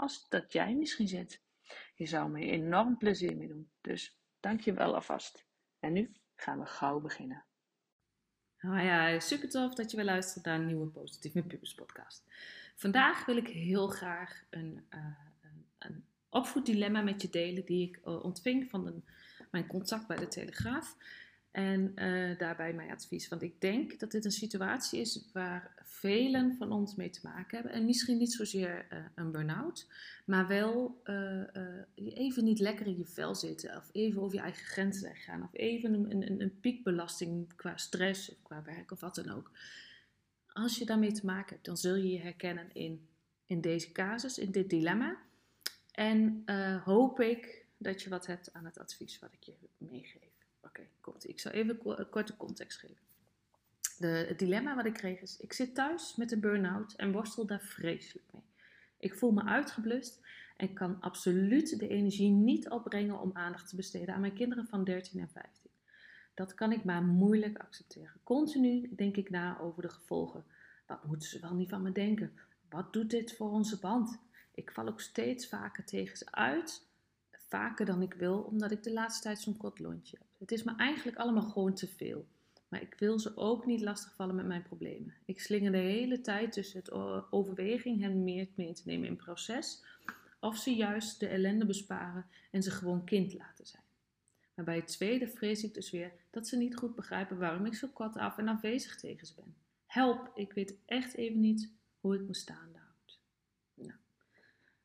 als dat jij misschien zit. Je zou me enorm plezier mee doen. Dus dank je wel alvast. En nu gaan we gauw beginnen. Oh ja, super tof dat je weer luistert naar een nieuwe Positief met Pubers podcast. Vandaag wil ik heel graag een, uh, een, opvoeddilemma met je delen die ik uh, ontving van een, mijn contact bij de Telegraaf. En uh, daarbij mijn advies. Want ik denk dat dit een situatie is waar velen van ons mee te maken hebben. En misschien niet zozeer uh, een burn-out, maar wel uh, even niet lekker in je vel zitten. Of even over je eigen grenzen gaan. Of even een, een, een, piekbelasting qua stress of qua werk of wat dan ook. Als je daarmee te maken hebt, dan zul je je herkennen in, in deze casus, in dit dilemma. En hoop ik dat je wat hebt aan het advies wat ik je meegeef. Oké, Ik zal even een korte context geven. De, het dilemma wat ik kreeg is: ik zit thuis met een burn-out en worstel daar vreselijk mee. Ik voel me uitgeblust en kan absoluut de energie niet opbrengen om aandacht te besteden aan mijn kinderen van 13 en 15. Dat kan ik maar moeilijk accepteren. Continu denk ik na over de gevolgen. Wat moeten ze wel niet van me denken? Wat doet dit voor onze band? Ik val ook steeds vaker tegen ze uit vaker dan ik wil, omdat ik de laatste tijd zo'n kort lontje heb. Het is me eigenlijk allemaal gewoon te veel. Maar ik wil ze ook niet lastigvallen met mijn problemen. Ik slinger de hele tijd tussen het overweging hen meer mee te nemen in proces, of ze juist de ellende besparen en ze gewoon kind laten zijn. Maar bij het tweede vrees ik dus weer dat ze niet goed begrijpen waarom ik zo kort af en afwezig tegen ze ben. Help, ik weet echt even niet hoe ik me staande houd. Nou,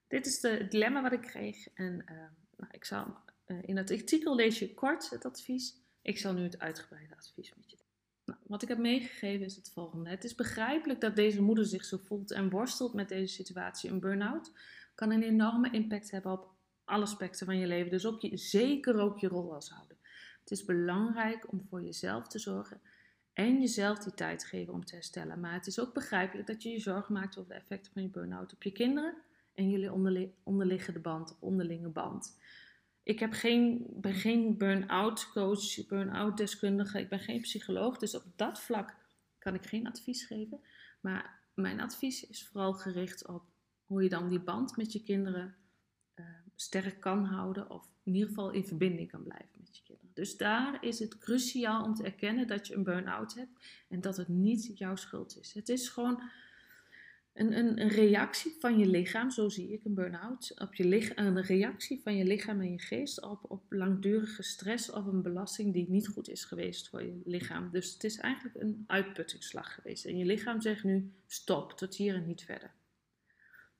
dit is het dilemma wat ik kreeg en uh, nou, ik zal, uh, in het artikel lees je kort het advies. Ik zal nu het uitgebreide advies met je. Nou, wat ik heb meegegeven is het volgende. Het is begrijpelijk dat deze moeder zich zo voelt en worstelt met deze situatie. Een burn-out kan een enorme impact hebben op alle aspecten van je leven. Dus ook je, zeker ook je rol als ouder. Het is belangrijk om voor jezelf te zorgen en jezelf die tijd te geven om te herstellen. Maar het is ook begrijpelijk dat je je zorgen maakt over de effecten van je burn-out op je kinderen en jullie onderliggende band onderlinge band. Ik heb geen, ben geen burn-out coach, burn-out deskundige, ik ben geen psycholoog, dus op dat vlak kan ik geen advies geven. Maar mijn advies is vooral gericht op hoe je dan die band met je kinderen uh, sterk kan houden of in ieder geval in verbinding kan blijven met je kinderen. Dus daar is het cruciaal om te erkennen dat je een burn-out hebt en dat het niet jouw schuld is. Het is gewoon een, een, een, reactie van je lichaam, zo zie ik een burn-out, op je lichaam, een reactie van je lichaam en je geest op, op langdurige stress of een belasting die niet goed is geweest voor je lichaam. Dus het is eigenlijk een uitputtingsslag geweest. En je lichaam zegt nu stop, tot hier en niet verder.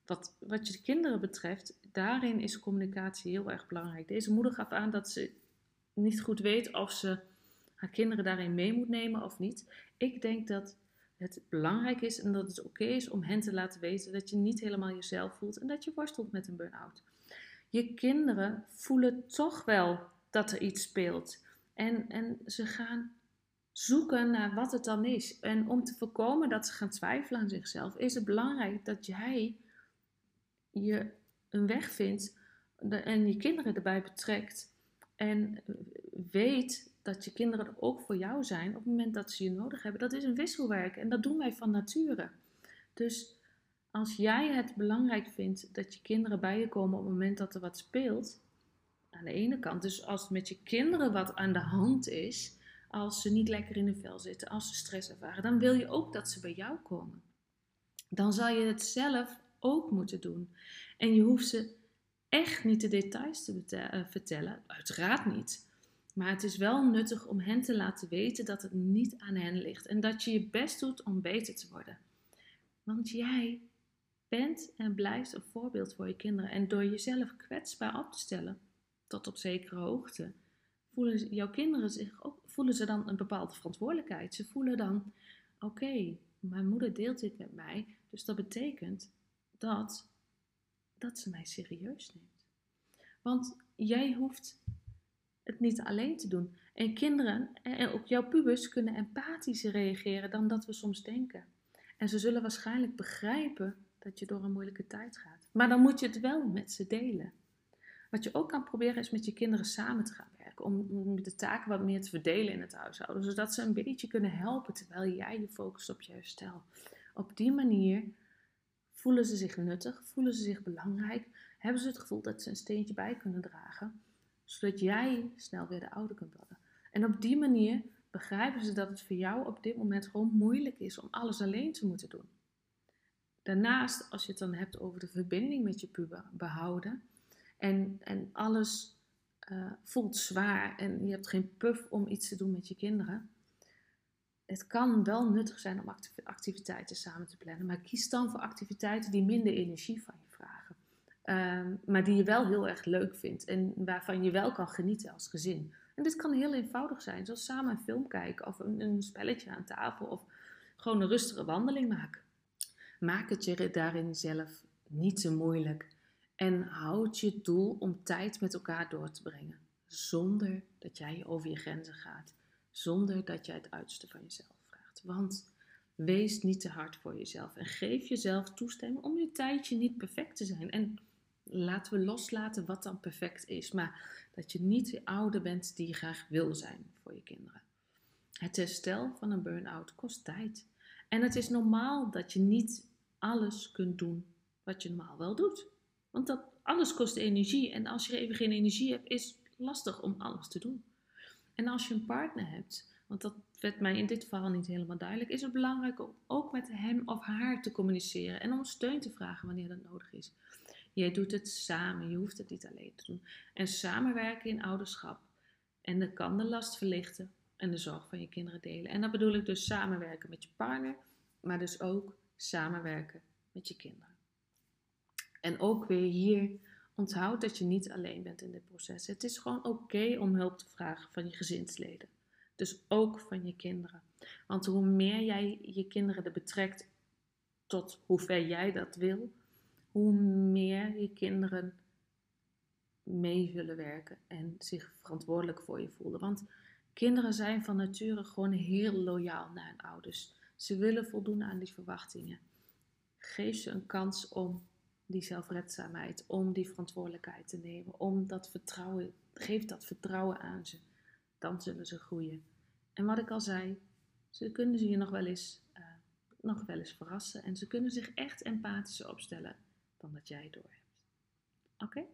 Wat, wat je kinderen betreft, daarin is communicatie heel erg belangrijk. Deze moeder gaf aan dat ze niet goed weet of ze haar kinderen daarin mee moet nemen of niet. Ik denk dat het belangrijk is en dat het oké is om hen te laten weten dat je niet helemaal jezelf voelt en dat je worstelt met een burn-out. Je kinderen voelen toch wel dat er iets speelt en, en ze gaan zoeken naar wat het dan is. En om te voorkomen dat ze gaan twijfelen aan zichzelf, is het belangrijk dat jij je een weg vindt en je kinderen erbij betrekt en weet dat je kinderen er ook voor jou zijn op het moment dat ze je nodig hebben. Dat is een wisselwerk en dat doen wij van nature. Dus als jij het belangrijk vindt dat je kinderen bij je komen op het moment dat er wat speelt, aan de ene kant, dus als met je kinderen wat aan de hand is, als ze niet lekker in hun vel zitten, als ze stress ervaren, dan wil je ook dat ze bij jou komen. Dan zal je het zelf ook moeten doen. En je hoeft ze echt niet de details te eh, vertellen, uiteraard niet. Maar het is wel nuttig om hen te laten weten dat het niet aan hen ligt en dat je je best doet om beter te worden. Want jij bent en blijft een voorbeeld voor je kinderen. En door jezelf kwetsbaar op te stellen, tot op zekere hoogte, voelen jouw kinderen zich ook, voelen ze dan een bepaalde verantwoordelijkheid. Ze voelen dan, oké, mijn moeder deelt dit met mij, dus dat betekent dat, dat ze mij serieus neemt. Want jij hoeft het niet alleen te doen. En kinderen, en ook jouw pubers, kunnen empathischer reageren dan dat we soms denken. En ze zullen waarschijnlijk begrijpen dat je door een moeilijke tijd gaat. Maar dan moet je het wel met ze delen. Wat je ook kan proberen is met je kinderen samen te gaan werken. Om, de taken wat meer te verdelen in het huishouden. Zodat ze een beetje kunnen helpen terwijl jij je focust op je herstel. Op die manier voelen ze zich nuttig, voelen ze zich belangrijk. Hebben ze het gevoel dat ze een steentje bij kunnen dragen. Zodat jij snel weer de ouder kunt worden. En op die manier begrijpen ze dat het voor jou op dit moment gewoon moeilijk is om alles alleen te moeten doen. Daarnaast, als je het dan hebt over de verbinding met je puber behouden en, en alles uh, voelt zwaar en je hebt geen puff om iets te doen met je kinderen. Het kan wel nuttig zijn om activiteiten samen te plannen, maar kies dan voor activiteiten die minder energie van je. Um, maar die je wel heel erg leuk vindt en waarvan je wel kan genieten als gezin. En dit kan heel eenvoudig zijn, zoals samen een film kijken of een, een spelletje aan tafel of gewoon een rustige wandeling maken. Maak het je daarin zelf niet te moeilijk en houd je doel om tijd met elkaar door te brengen, zonder dat jij over je grenzen gaat, zonder dat jij het uiterste van jezelf vraagt. Want wees niet te hard voor jezelf en geef jezelf toestemming om je tijdje niet perfect te zijn. En laten we loslaten wat dan perfect is, maar dat je niet de ouder bent die je graag wil zijn voor je kinderen. Het herstel van een burn-out kost tijd. En het is normaal dat je niet alles kunt doen wat je normaal wel doet. Want dat, alles kost energie. En als je even geen energie hebt, is het lastig om alles te doen. En als je een partner hebt, want dat werd mij in dit verhaal niet helemaal duidelijk, is het belangrijk om ook met hem of haar te communiceren en om steun te vragen wanneer dat nodig is. Jij doet het samen, je hoeft het niet alleen te doen. En samenwerken in ouderschap. En dat kan de last verlichten en de zorg van je kinderen delen. En dat bedoel ik dus samenwerken met je partner, maar dus ook samenwerken met je kinderen. En ook weer hier, onthoud dat je niet alleen bent in dit proces. Het is gewoon oké om hulp te vragen van je gezinsleden. Dus ook van je kinderen. Want hoe meer jij je kinderen er betrekt tot hoe ver jij dat wil, hoe meer je kinderen mee zullen werken en zich verantwoordelijk voor je voelen. Want kinderen zijn van nature gewoon heel loyaal naar hun ouders. Ze willen voldoen aan die verwachtingen. Geef ze een kans om die zelfredzaamheid, om die verantwoordelijkheid te nemen, om dat vertrouwen, geef dat vertrouwen aan ze. Dan zullen ze groeien. En wat ik al zei, ze kunnen ze je nog wel eens, uh, nog wel eens verrassen en ze kunnen zich echt empathischer opstellen dan dat jij door hebt. Oké?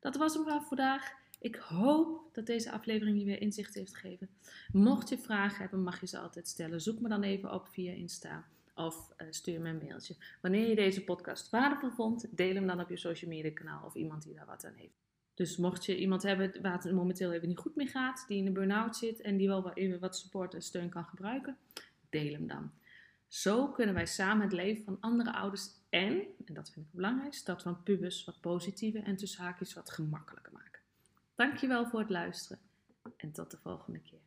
Dat was hem voor vandaag. Ik hoop dat deze aflevering je weer inzicht heeft gegeven. Mocht je vragen hebben, mag je ze altijd stellen. Zoek me dan even op via Insta of uh, stuur me een mailtje. Wanneer je deze podcast waardevol vond, deel hem dan op je social media kanaal of iemand die daar wat aan heeft. Dus mocht je iemand hebben waar het momenteel even niet goed mee gaat, die in een burn-out zit en die wel even wat support en steun kan gebruiken, deel hem dan. Zo kunnen wij samen het leven van andere ouders en, en dat vind ik het dat we een pubers wat positiever en tussen haakjes wat gemakkelijker maken. Dankjewel voor het luisteren en tot de volgende keer.